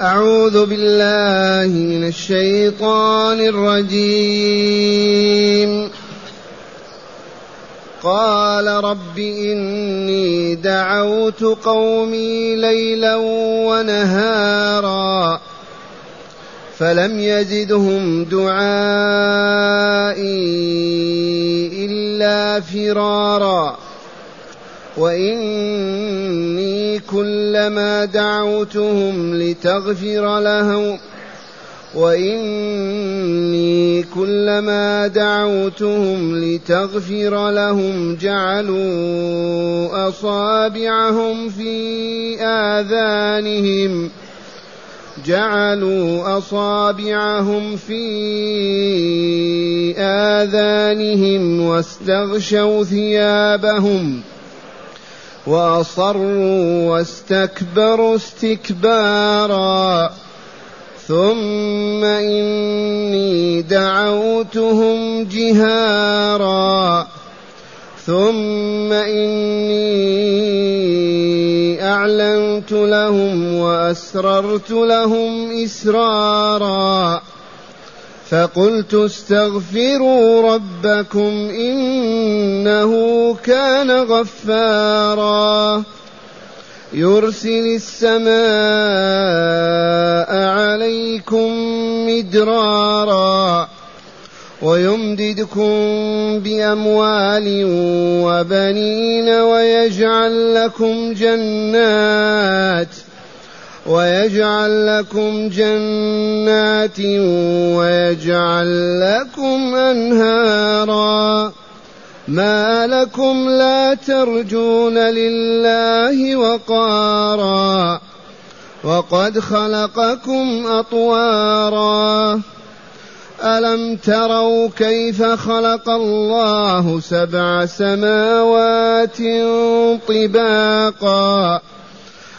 أعوذ بالله من الشيطان الرجيم. قال رب إني دعوت قومي ليلا ونهارا فلم يزدهم دعائي إلا فرارا وإني كلما دعوتهم لتغفر لهم وإني كلما دعوتهم لتغفر لهم جعلوا أصابعهم في آذانهم جعلوا أصابعهم في آذانهم واستغشوا ثيابهم ۖ. وأصروا واستكبروا استكبارا. ثم إني دعوتهم جهارا. ثم إني أعلنت لهم وأسررت لهم إسرارا. فقلت استغفروا ربكم إنه كان غفارا. يرسل السماء عليكم مدرارا ويمددكم بأموال وبنين ويجعل لكم جنات ويجعل لكم جنات ويجعل لكم أنهارا. ما لكم لا ترجون لله وقارا. وقد خلقكم أطوارا. ألم تروا كيف خلق الله سبع سماوات طباقا؟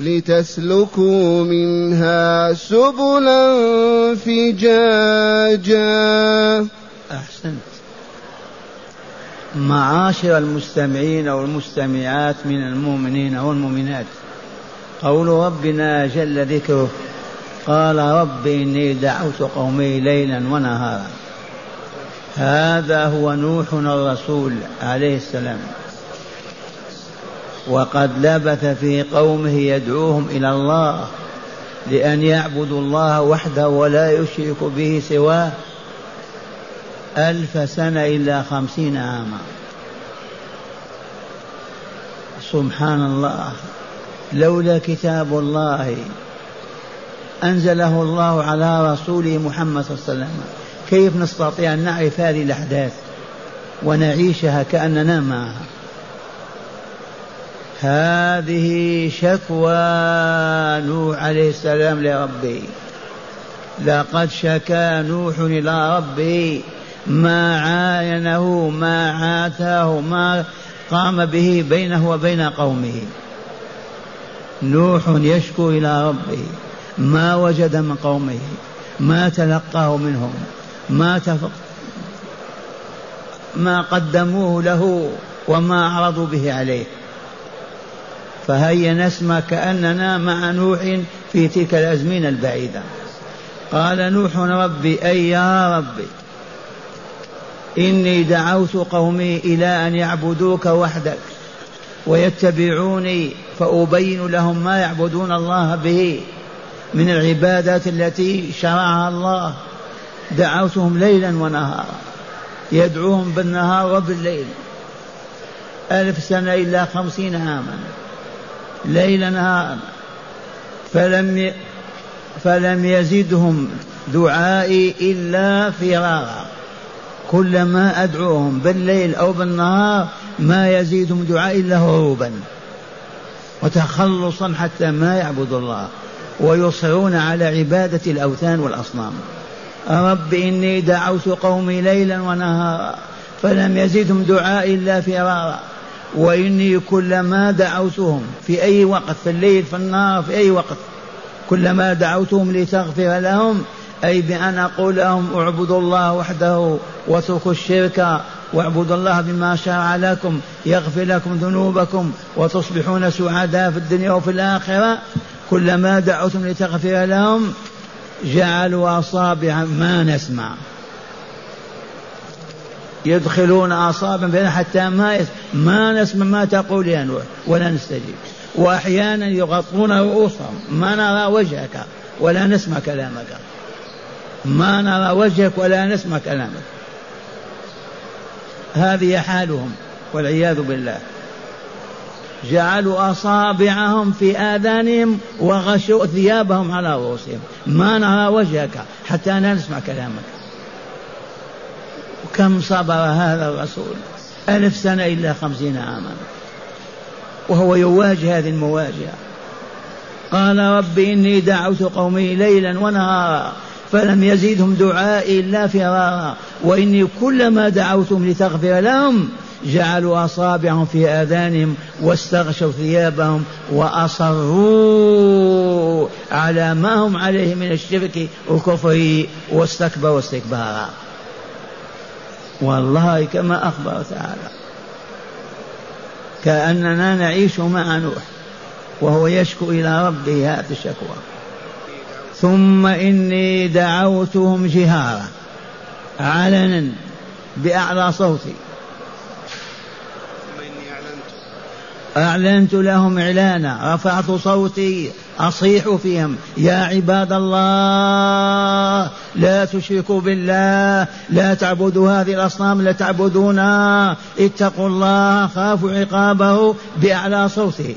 لتسلكوا منها سبلا فجاجا. أحسنت. معاشر المستمعين والمستمعات من المؤمنين والمؤمنات. قول ربنا جل ذكره قال رب إني دعوت قومي ليلا ونهارا. هذا هو نوح الرسول عليه السلام. وقد لبث في قومه يدعوهم إلى الله لأن يعبدوا الله وحده ولا يشرك به سواه ألف سنة إلا خمسين عاما. سبحان الله. لولا كتاب الله أنزله الله على رسوله محمد صلى الله عليه وسلم. كيف نستطيع أن نعرف هذه الأحداث ونعيشها كأننا معها؟ هذه شكوى نوح عليه السلام لربه لقد شكا نوح إلى ربه ما عاينه ما عاتاه ما قام به بينه وبين قومه. نوح يشكو إلى ربه ما وجد من قومه ما تلقاه منهم ما تفق ما قدموه له وما عرضوا به عليه. فهيا نسمع كأننا مع نوح في تلك الأزمنة البعيدة. قال نوح ربي أي يا ربي إني دعوت قومي إلى أن يعبدوك وحدك ويتبعوني فأبين لهم ما يعبدون الله به من العبادات التي شرعها الله. دعوتهم ليلا ونهارا يدعوهم بالنهار وبالليل. ألف سنة إلا خمسين عاما. ليل نهارا فلم فلم يزدهم دعائي إلا فرارا كلما أدعوهم بالليل أو بالنهار ما يزيدهم دعائي إلا هروبا وتخلصا حتى ما يعبد الله. ويصرون على عبادة الأوثان والأصنام. رب إني دعوت قومي ليلا ونهارا. فلم يزدهم دعائي إلا فرارا وإني كلما دعوتهم في أي وقت في الليل في النهار في أي وقت كلما دعوتهم لتغفر لهم أي بأن أقول لهم اعبدوا الله وحده واتركوا الشرك واعبدوا الله بما شرع لكم يغفر لكم ذنوبكم وتصبحون سعداء في الدنيا وفي الآخرة. كلما دعوتم لتغفر لهم جعلوا أصابع ما نسمع. يدخلون أصابع بين حتى ما ما نسمع ما تقول يا نوح ولا نستجيب. وأحيانا يغطون رؤوسهم ما نرى وجهك ولا نسمع كلامك. ما نرى وجهك ولا نسمع كلامك. هذه حالهم والعياذ بالله. جعلوا أصابعهم في آذانهم وغشوا ثيابهم على رؤوسهم. ما نرى وجهك حتى لا نسمع كلامك. كم صبر هذا الرسول؟ ألف سنة إلا خمسين عاما. وهو يواجه هذه المواجهة. قال رب إني دعوت قومي ليلا ونهارا فلم يزدهم دعائي إلا فرارا وإني كلما دعوتهم لتغفر لهم جعلوا أصابعهم في آذانهم واستغشوا ثيابهم وأصروا على ما هم عليه من الشرك والكفر واستكبروا استكبارا والله كما أخبر تعالى. كأننا نعيش مع نوح وهو يشكو إلى ربه هذه الشكوى. ثم إني دعوتهم جهارا علنا بأعلى صوتي. أعلنت لهم إعلانا رفعت صوتي. أصيح فيهم يا عباد الله لا تشركوا بالله لا تعبدوا هذه الأصنام لا تعبدونها اتقوا الله خافوا عقابه بأعلى صوته.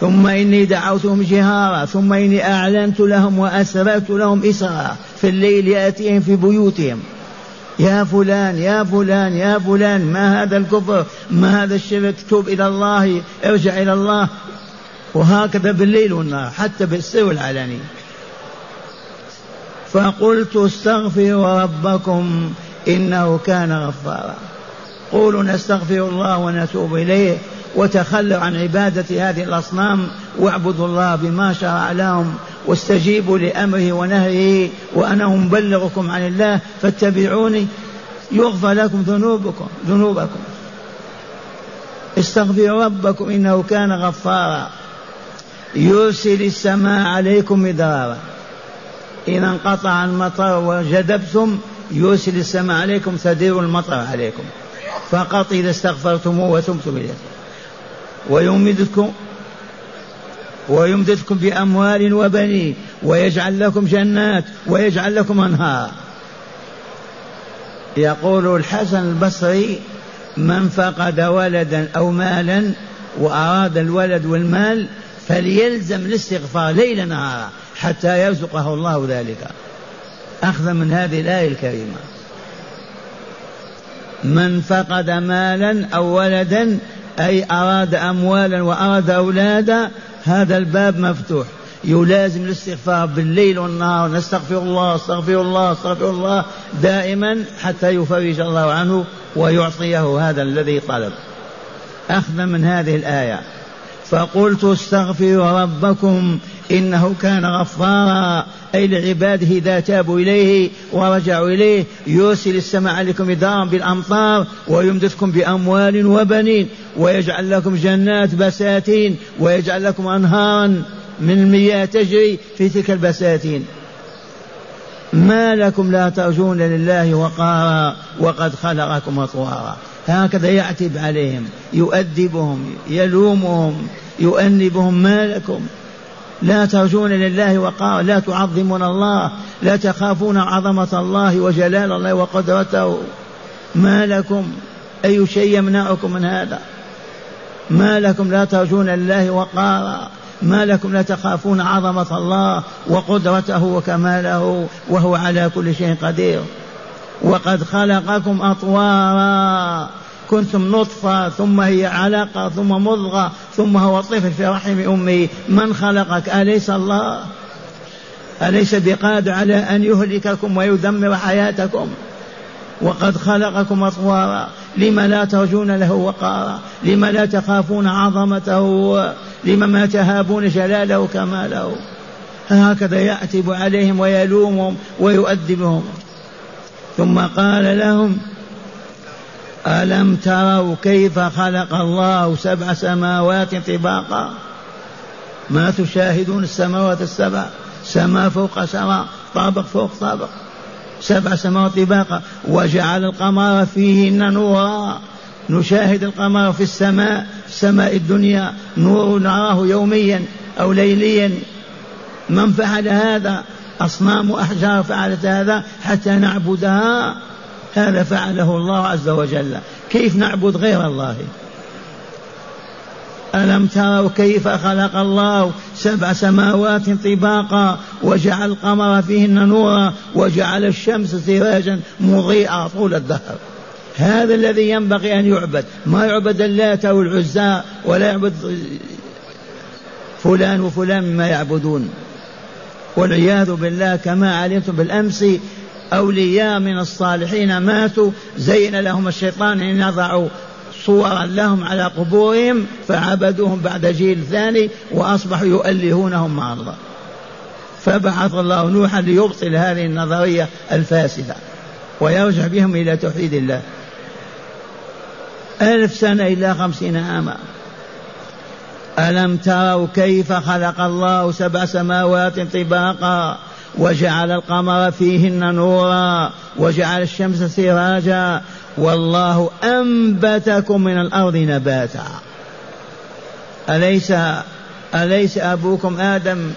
ثم إني دعوتهم جهارا ثم إني أعلنت لهم وأسررت لهم إسرا. في الليل يأتيهم في بيوتهم. يا فلان يا فلان يا فلان ما هذا الكفر؟ ما هذا الشرك؟ توب إلى الله ارجع إلى الله. وهكذا بالليل والنهار حتى بالسر والعلانية فقلت استغفروا ربكم إنه كان غفارا. قولوا نستغفر الله ونتوب إليه وتخلوا عن عبادة هذه الأصنام واعبدوا الله بما شرع لهم واستجيبوا لأمره ونهيه وأنا مبلغكم عن الله فاتبعوني يغفر لكم ذنوبكم ذنوبكم. استغفروا ربكم إنه كان غفارا. يرسل السماء عليكم مدرارا. إذا انقطع المطر وجدبتم يرسل السماء عليكم تدير المطر عليكم. فقط إذا استغفرتم وتمتم إليه. ويمدكم ويمددكم بأموال وبنين ويجعل لكم جنات ويجعل لكم أنهار. يقول الحسن البصري من فقد ولدا أو مالا وأراد الولد والمال فليلزم الاستغفار ليلا نهارا حتى يرزقه الله ذلك. أخذ من هذه الآية الكريمة. من فقد مالا أو ولدا أي أراد أموالا وأراد أولادا هذا الباب مفتوح. يلازم الاستغفار بالليل والنهار. نستغفر الله استغفر الله استغفر الله دائما حتى يفرج الله عنه ويعطيه هذا الذي طلب. أخذ من هذه الآية. فقلت استغفروا ربكم إنه كان غفارا. أي لعباده إذا تابوا إليه ورجعوا إليه يرسل السماء عليكم مدارا بالأمطار ويمددكم بأموال وبنين ويجعل لكم جنات بساتين ويجعل لكم أنهارا من المياه تجري في تلك البساتين. ما لكم لا ترجون لله وقارا وقد خلقكم أطوارا هكذا يعتب عليهم يؤدبهم يلومهم يؤنبهم ما لكم. لا ترجون لله وقارا لا تعظمون الله لا تخافون عظمة الله وجلال الله وقدرته. ما لكم؟ أي شيء يمنعكم من هذا؟ ما لكم؟ لا ترجون لله وقارا ما لكم؟ لا تخافون عظمة الله وقدرته وكماله وهو على كل شيء قدير. وقد خلقكم أطوارا. كنتم نطفة ثم هي علقة ثم مضغة ثم هو طفل في رحم أمه من خلقك؟ أليس الله؟ أليس بقادر على أن يهلككم ويدمر حياتكم؟ وقد خلقكم أطوارا. لم لا ترجون له وقارا؟ لم لا تخافون عظمته؟ لم ما تهابون جلاله كماله هكذا يعتب عليهم ويلومهم ويؤدبهم ثم قال لهم ألم تروا كيف خلق الله سبع سماوات طباقا؟ ما تشاهدون السماوات السبع؟ سماء فوق سماء طابق فوق طابق. سبع سماوات طباقا. وجعل القمر فيهن نورا. نشاهد القمر في السماء سماء الدنيا. نور نراه يوميا أو ليليا. من فعل هذا؟ أصنام أحجار فعلت هذا حتى نعبدها هذا فعله الله عز وجل. كيف نعبد غير الله؟ ألم تروا كيف خلق الله سبع سماوات طباقا وجعل القمر فيهن نورا وجعل الشمس سراجا مضيئا طول الدهر؟ هذا الذي ينبغي أن يعبد. ما يعبد اللات أو العزى ولا يعبد فلان وفلان مما يعبدون. والعياذ بالله كما علمتم بالأمس أولياء من الصالحين ماتوا زين لهم الشيطان أن يضعوا صورا لهم على قبورهم فعبدوهم بعد جيل ثاني وأصبحوا يؤلهونهم مع الله فبعث الله نوحا ليبطل هذه النظرية الفاسدة ويرجع بهم إلى توحيد الله. ألف سنة إلى خمسين عاما. ألم تروا كيف خلق الله سبع سماوات طباقا وجعل القمر فيهن نورا وجعل الشمس سراجا والله أنبتكم من الأرض نباتا. أليس أليس أبوكم آدم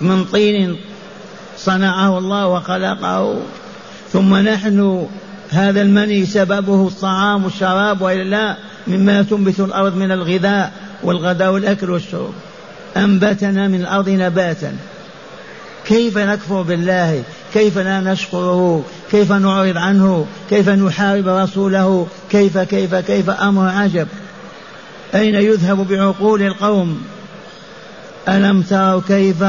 من طين صنعه الله وخلقه؟ ثم نحن هذا المني سببه الطعام والشراب وإلا لا مما تنبت الأرض من الغذاء. والغداء والأكل والشرب. انبتنا من الأرض نباتا. كيف نكفر بالله؟ كيف لا نشكره؟ كيف نعرض عنه؟ كيف نحارب رسوله؟ كيف كيف كيف أمر عجب؟ أين يذهب بعقول القوم؟ ألم تروا كيف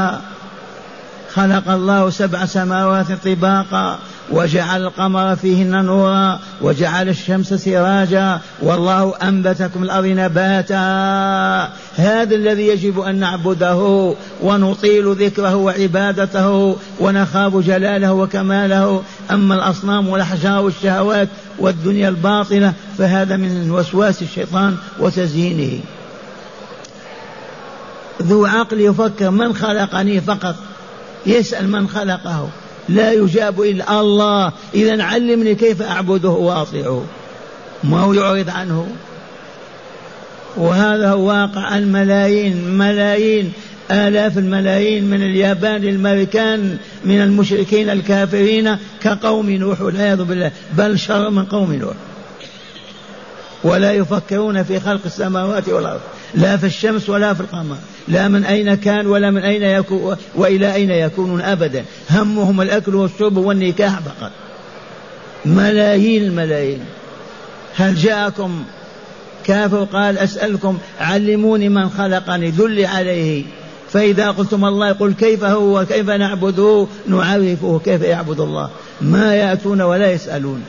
خلق الله سبع سماوات طباقا وجعل القمر فيهن نورا وجعل الشمس سراجا والله أنبتكم الأرض نباتا. هذا الذي يجب أن نعبده ونطيل ذكره وعبادته ونخاف جلاله وكماله. أما الأصنام والأحجار والشهوات والدنيا الباطلة فهذا من وسواس الشيطان وتزيينه. ذو عقل يفكر من خلقني فقط؟ يسأل من خلقه. لا يجاب إلا الله. إذا علمني كيف أعبده وأطيعه. ما هو يعرض عنه؟ وهذا هو واقع الملايين. ملايين آلاف الملايين من اليابان للمريكان من المشركين الكافرين كقوم نوح. والعياذ بالله. بل شر من قوم نوح. ولا يفكرون في خلق السماوات والأرض. لا في الشمس ولا في القمر لا من أين كان ولا من أين يكون وإلى أين يكونون أبدا. همهم الأكل والشرب والنكاح فقط. ملايين الملايين. هل جاءكم كافر قال أسألكم علموني من خلقني دل عليه. فإذا قلتم الله يقول كيف هو وكيف نعبده نعرفه كيف يعبد الله. ما يأتون ولا يسألون.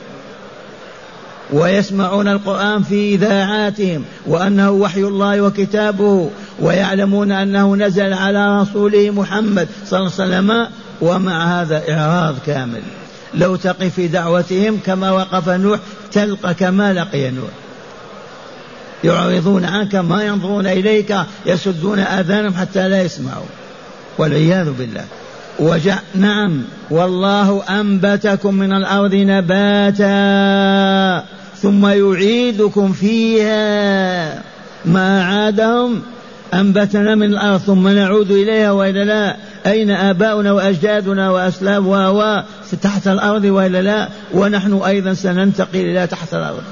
ويسمعون القرآن في إذاعاتهم وأنه وحي الله وكتابه ويعلمون أنه نزل على رسوله محمد صلى الله عليه وسلم ومع هذا إعراض كامل. لو تقف في دعوتهم كما وقف نوح تلقى كما لقي نوح. يعرضون عنك ما ينظرون إليك يسدون آذانهم حتى لا يسمعوا. والعياذ بالله. وجع نعم والله أنبتكم من الأرض نباتا. ثم يعيدكم فيها ما عادهم. أنبتنا من الأرض ثم نعود إليها وإلا لا. أين آباؤنا وأجدادنا وأسلاب و تحت الأرض وإلا لا. ونحن أيضا سننتقل إلى تحت الأرض.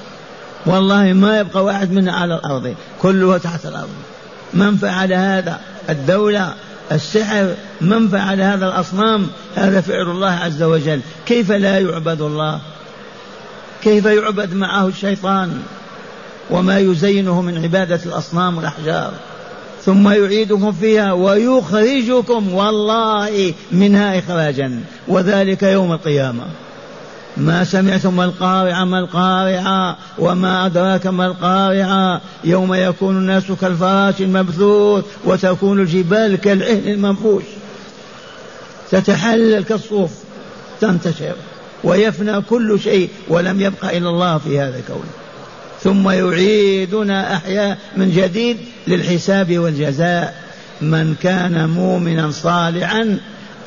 والله ما يبقى واحد منا على الأرض. كله تحت الأرض. من فعل هذا؟ الدولة. السحر. من فعل هذا الأصنام؟ هذا فعل الله عز وجل. كيف لا يعبد الله؟ كيف يعبد معه الشيطان وما يزينه من عبادة الأصنام والأحجار؟ ثم يعيدكم فيها ويخرجكم والله منها إخراجا وذلك يوم القيامة. ما سمعتم القارعة ما القارعة وما أدراك ما القارعة. يوم يكون الناس كالفراش المبثوث وتكون الجبال كالعهن المنفوش. تتحلل كالصوف تنتشر. ويفنى كل شيء ولم يبق إلا الله في هذا الكون. ثم يعيدنا أحياء من جديد للحساب والجزاء. من كان مؤمنا صالحا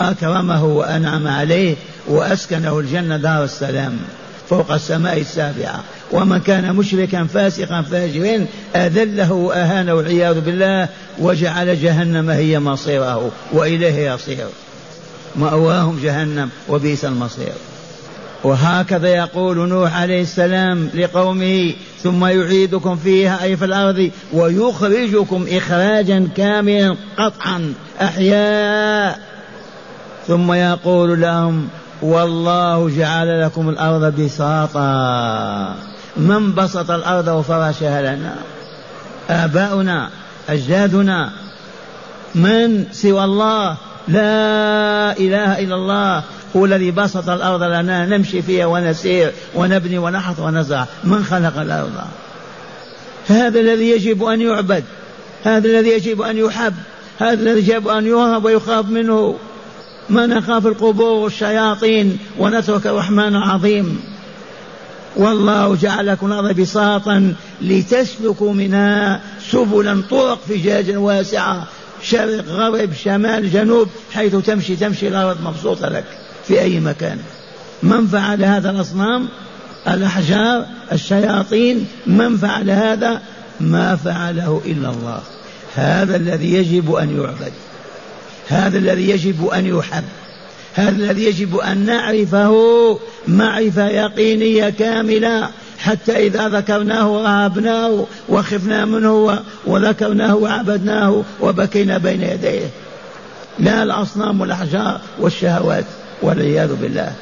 أكرمه وأنعم عليه وأسكنه الجنة دار السلام فوق السماء السابعة. ومن كان مشركا فاسقا فاجرا أذله وأهانه والعياذ بالله وجعل جهنم هي مصيره وإليه يصير. مأواهم جهنم وبئس المصير. وهكذا يقول نوح عليه السلام لقومه ثم يعيدكم فيها أي في الأرض ويخرجكم إخراجا كاملا قطعا أحياء. ثم يقول لهم والله جعل لكم الأرض بساطا. من بسط الأرض وفرشها لنا؟ آباؤنا أجدادنا. من سوى الله؟ لا إله إلا الله. هو الذي بسط الأرض لنا نمشي فيها ونسير ونبني ونحط ونزرع. من خلق الأرض؟ هذا الذي يجب أن يعبد. هذا الذي يجب أن يحب. هذا الذي يجب أن يهب ويخاف منه. ما نخاف القبور والشياطين ونترك الرحمن العظيم. والله جعل لكم الأرض بساطا لتسلكوا منها سبلا طرق فجاجا واسعة شرق غرب شمال جنوب حيث تمشي تمشي الأرض مبسوطة لك. في أي مكان. من فعل هذا الأصنام؟ الأحجار الشياطين. من فعل هذا؟ ما فعله إلا الله. هذا الذي يجب أن يعبد. هذا الذي يجب أن يحب. هذا الذي يجب أن نعرفه. معرفة يقينية كاملة. حتى إذا ذكرناه وأهبناه وخفنا منه وذكرناه وعبدناه وبكينا بين يديه. لا الأصنام والأحجار والشهوات. والعياذ بالله.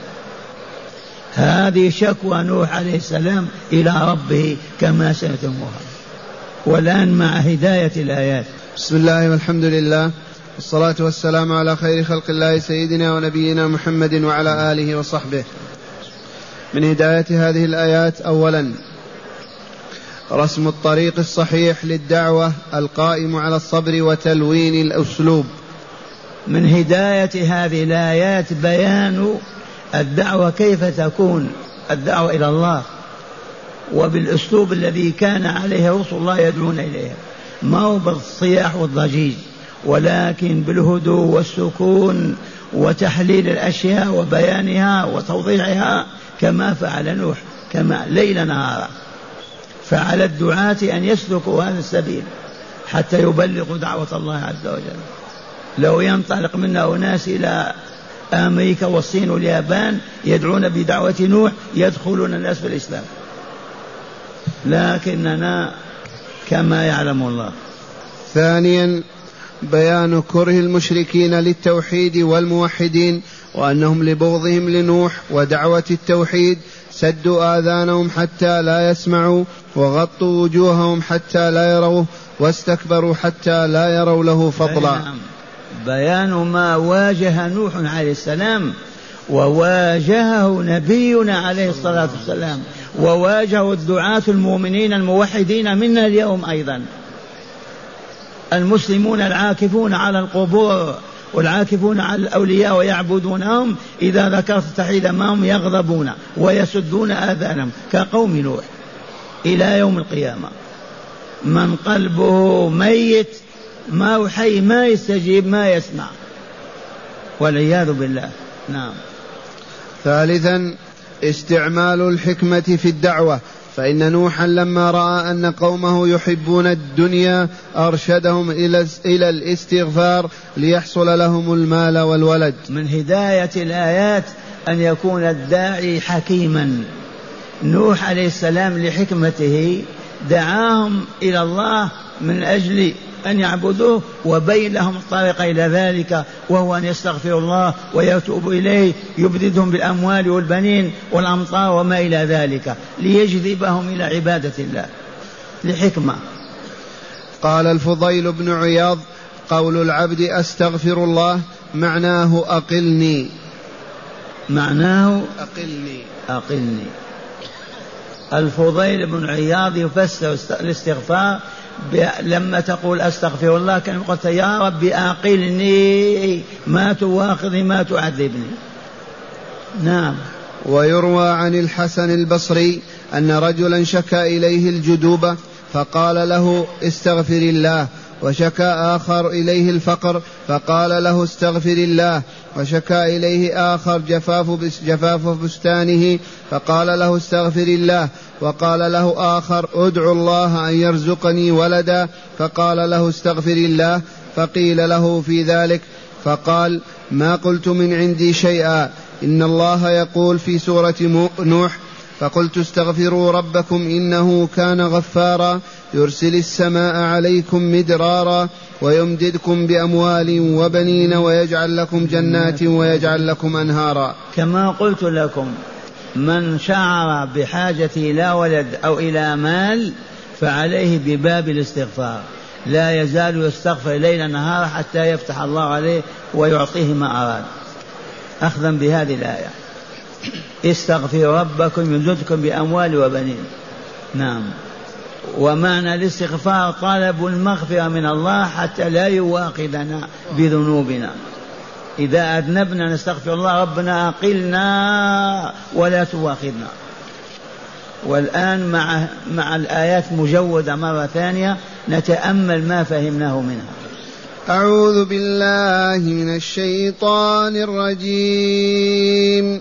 هذه شكوى نوح عليه السلام إلى ربه كما سمعتموها والآن مع هداية الآيات. بسم الله والحمد لله. والصلاة والسلام على خير خلق الله سيدنا ونبينا محمد وعلى آله وصحبه. من هداية هذه الآيات أولا رسم الطريق الصحيح للدعوة القائم على الصبر وتلوين الأسلوب. من هداية هذه الآيات بيان الدعوة كيف تكون الدعوة إلى الله وبالأسلوب الذي كان عليه رسل الله يدعون إليه. ما هو بالصياح والضجيج ولكن بالهدوء والسكون وتحليل الأشياء وبيانها وتوضيحها كما فعل نوح كما ليل نهارا فعلى الدعاة أن يسلكوا هذا السبيل حتى يبلغوا دعوة الله عز وجل. لو ينطلق منا أناس إلى أمريكا والصين واليابان يدعون بدعوة نوح يدخلون الناس في الإسلام. لكننا كما يعلم الله. ثانيا بيان كره المشركين للتوحيد والموحدين وأنهم لبغضهم لنوح ودعوة التوحيد سدوا آذانهم حتى لا يسمعوا وغطوا وجوههم حتى لا يروه واستكبروا حتى لا يروا له فضلا. بيان ما واجه نوح عليه السلام وواجهه نبينا عليه الصلاة والسلام وواجهه الدعاة المؤمنين الموحدين منا اليوم أيضا. المسلمون العاكفون على القبور والعاكفون على الأولياء ويعبدونهم إذا ذكرت التوحيد أمامهم يغضبون ويسدون آذانهم كقوم نوح إلى يوم القيامة. من قلبه ميت ما حي ما يستجيب ما يسمع والعياذ بالله نعم ثالثا استعمال الحكمة في الدعوة فإن نوحا لما رأى أن قومه يحبون الدنيا أرشدهم إلى إلى الاستغفار ليحصل لهم المال والولد. من هداية الآيات أن يكون الداعي حكيما. نوح عليه السلام لحكمته دعاهم إلى الله من أجل أن يعبدوه وبين لهم الطريق إلى ذلك وهو أن يستغفروا الله ويتوبوا إليه يبددهم بالأموال والبنين والأمطار وما إلى ذلك ليجذبهم إلى عبادة الله لحكمة. قال الفضيل بن عياض قول العبد أستغفر الله معناه أقلني. معناه أقلني. أقلني. الفضيل بن عياض يفسر الاستغفار لما تقول أستغفر الله كان قلت يا رب أقلني ما تواخذني ما تعذبني. نعم. ويروى عن الحسن البصري أن رجلا شكا إليه الجدوبه فقال له استغفر الله وشكى آخر إليه الفقر فقال له استغفر الله. وشكى إليه آخر جفاف جفاف بستانه فقال له استغفر الله. وقال له آخر ادعو الله أن يرزقني ولدا فقال له استغفر الله. فقيل له في ذلك فقال ما قلت من عندي شيئا. إن الله يقول في سورة نوح فقلت استغفروا ربكم إنه كان غفارا يرسل السماء عليكم مدرارا ويمددكم بأموال وبنين ويجعل لكم جنات ويجعل لكم أنهارا. كما قلت لكم من شعر بحاجته إلى ولد أو إلى مال فعليه بباب الاستغفار. لا يزال يستغفر ليلا نهارا حتى يفتح الله عليه ويعطيه ما أراد. أخذا بهذه الآية. استغفروا ربكم يمددكم بأموال وبنين. نعم. ومعنى الاستغفار طلب المغفرة من الله حتى لا يواخذنا بذنوبنا. إذا أذنبنا نستغفر الله ربنا أقلنا ولا تواخذنا. والآن مع مع الآيات مجودة مرة ثانية نتأمل ما فهمناه منها. أعوذ بالله من الشيطان الرجيم.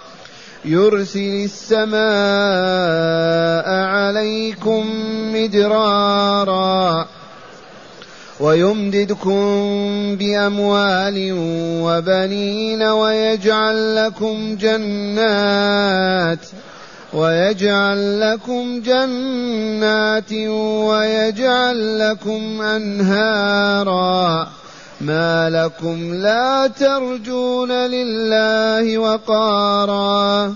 يرسل السماء عليكم مدرارا ويمددكم بأموال وبنين ويجعل لكم جنات ويجعل لكم جنات ويجعل لكم أنهارا ما لكم لا ترجون لله وقارا.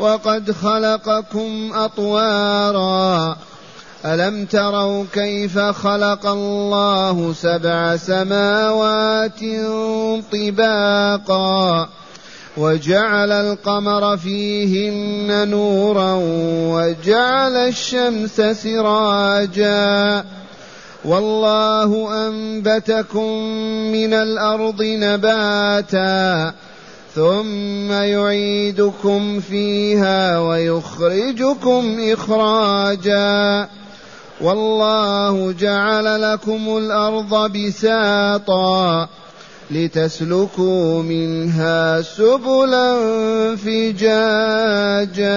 وقد خلقكم أطوارا. ألم تروا كيف خلق الله سبع سماوات طباقا؟ وجعل القمر فيهن نورا وجعل الشمس سراجا. والله أنبتكم من الأرض نباتا ثم يعيدكم فيها ويخرجكم إخراجا والله جعل لكم الأرض بساطا لتسلكوا منها سبلا فجاجا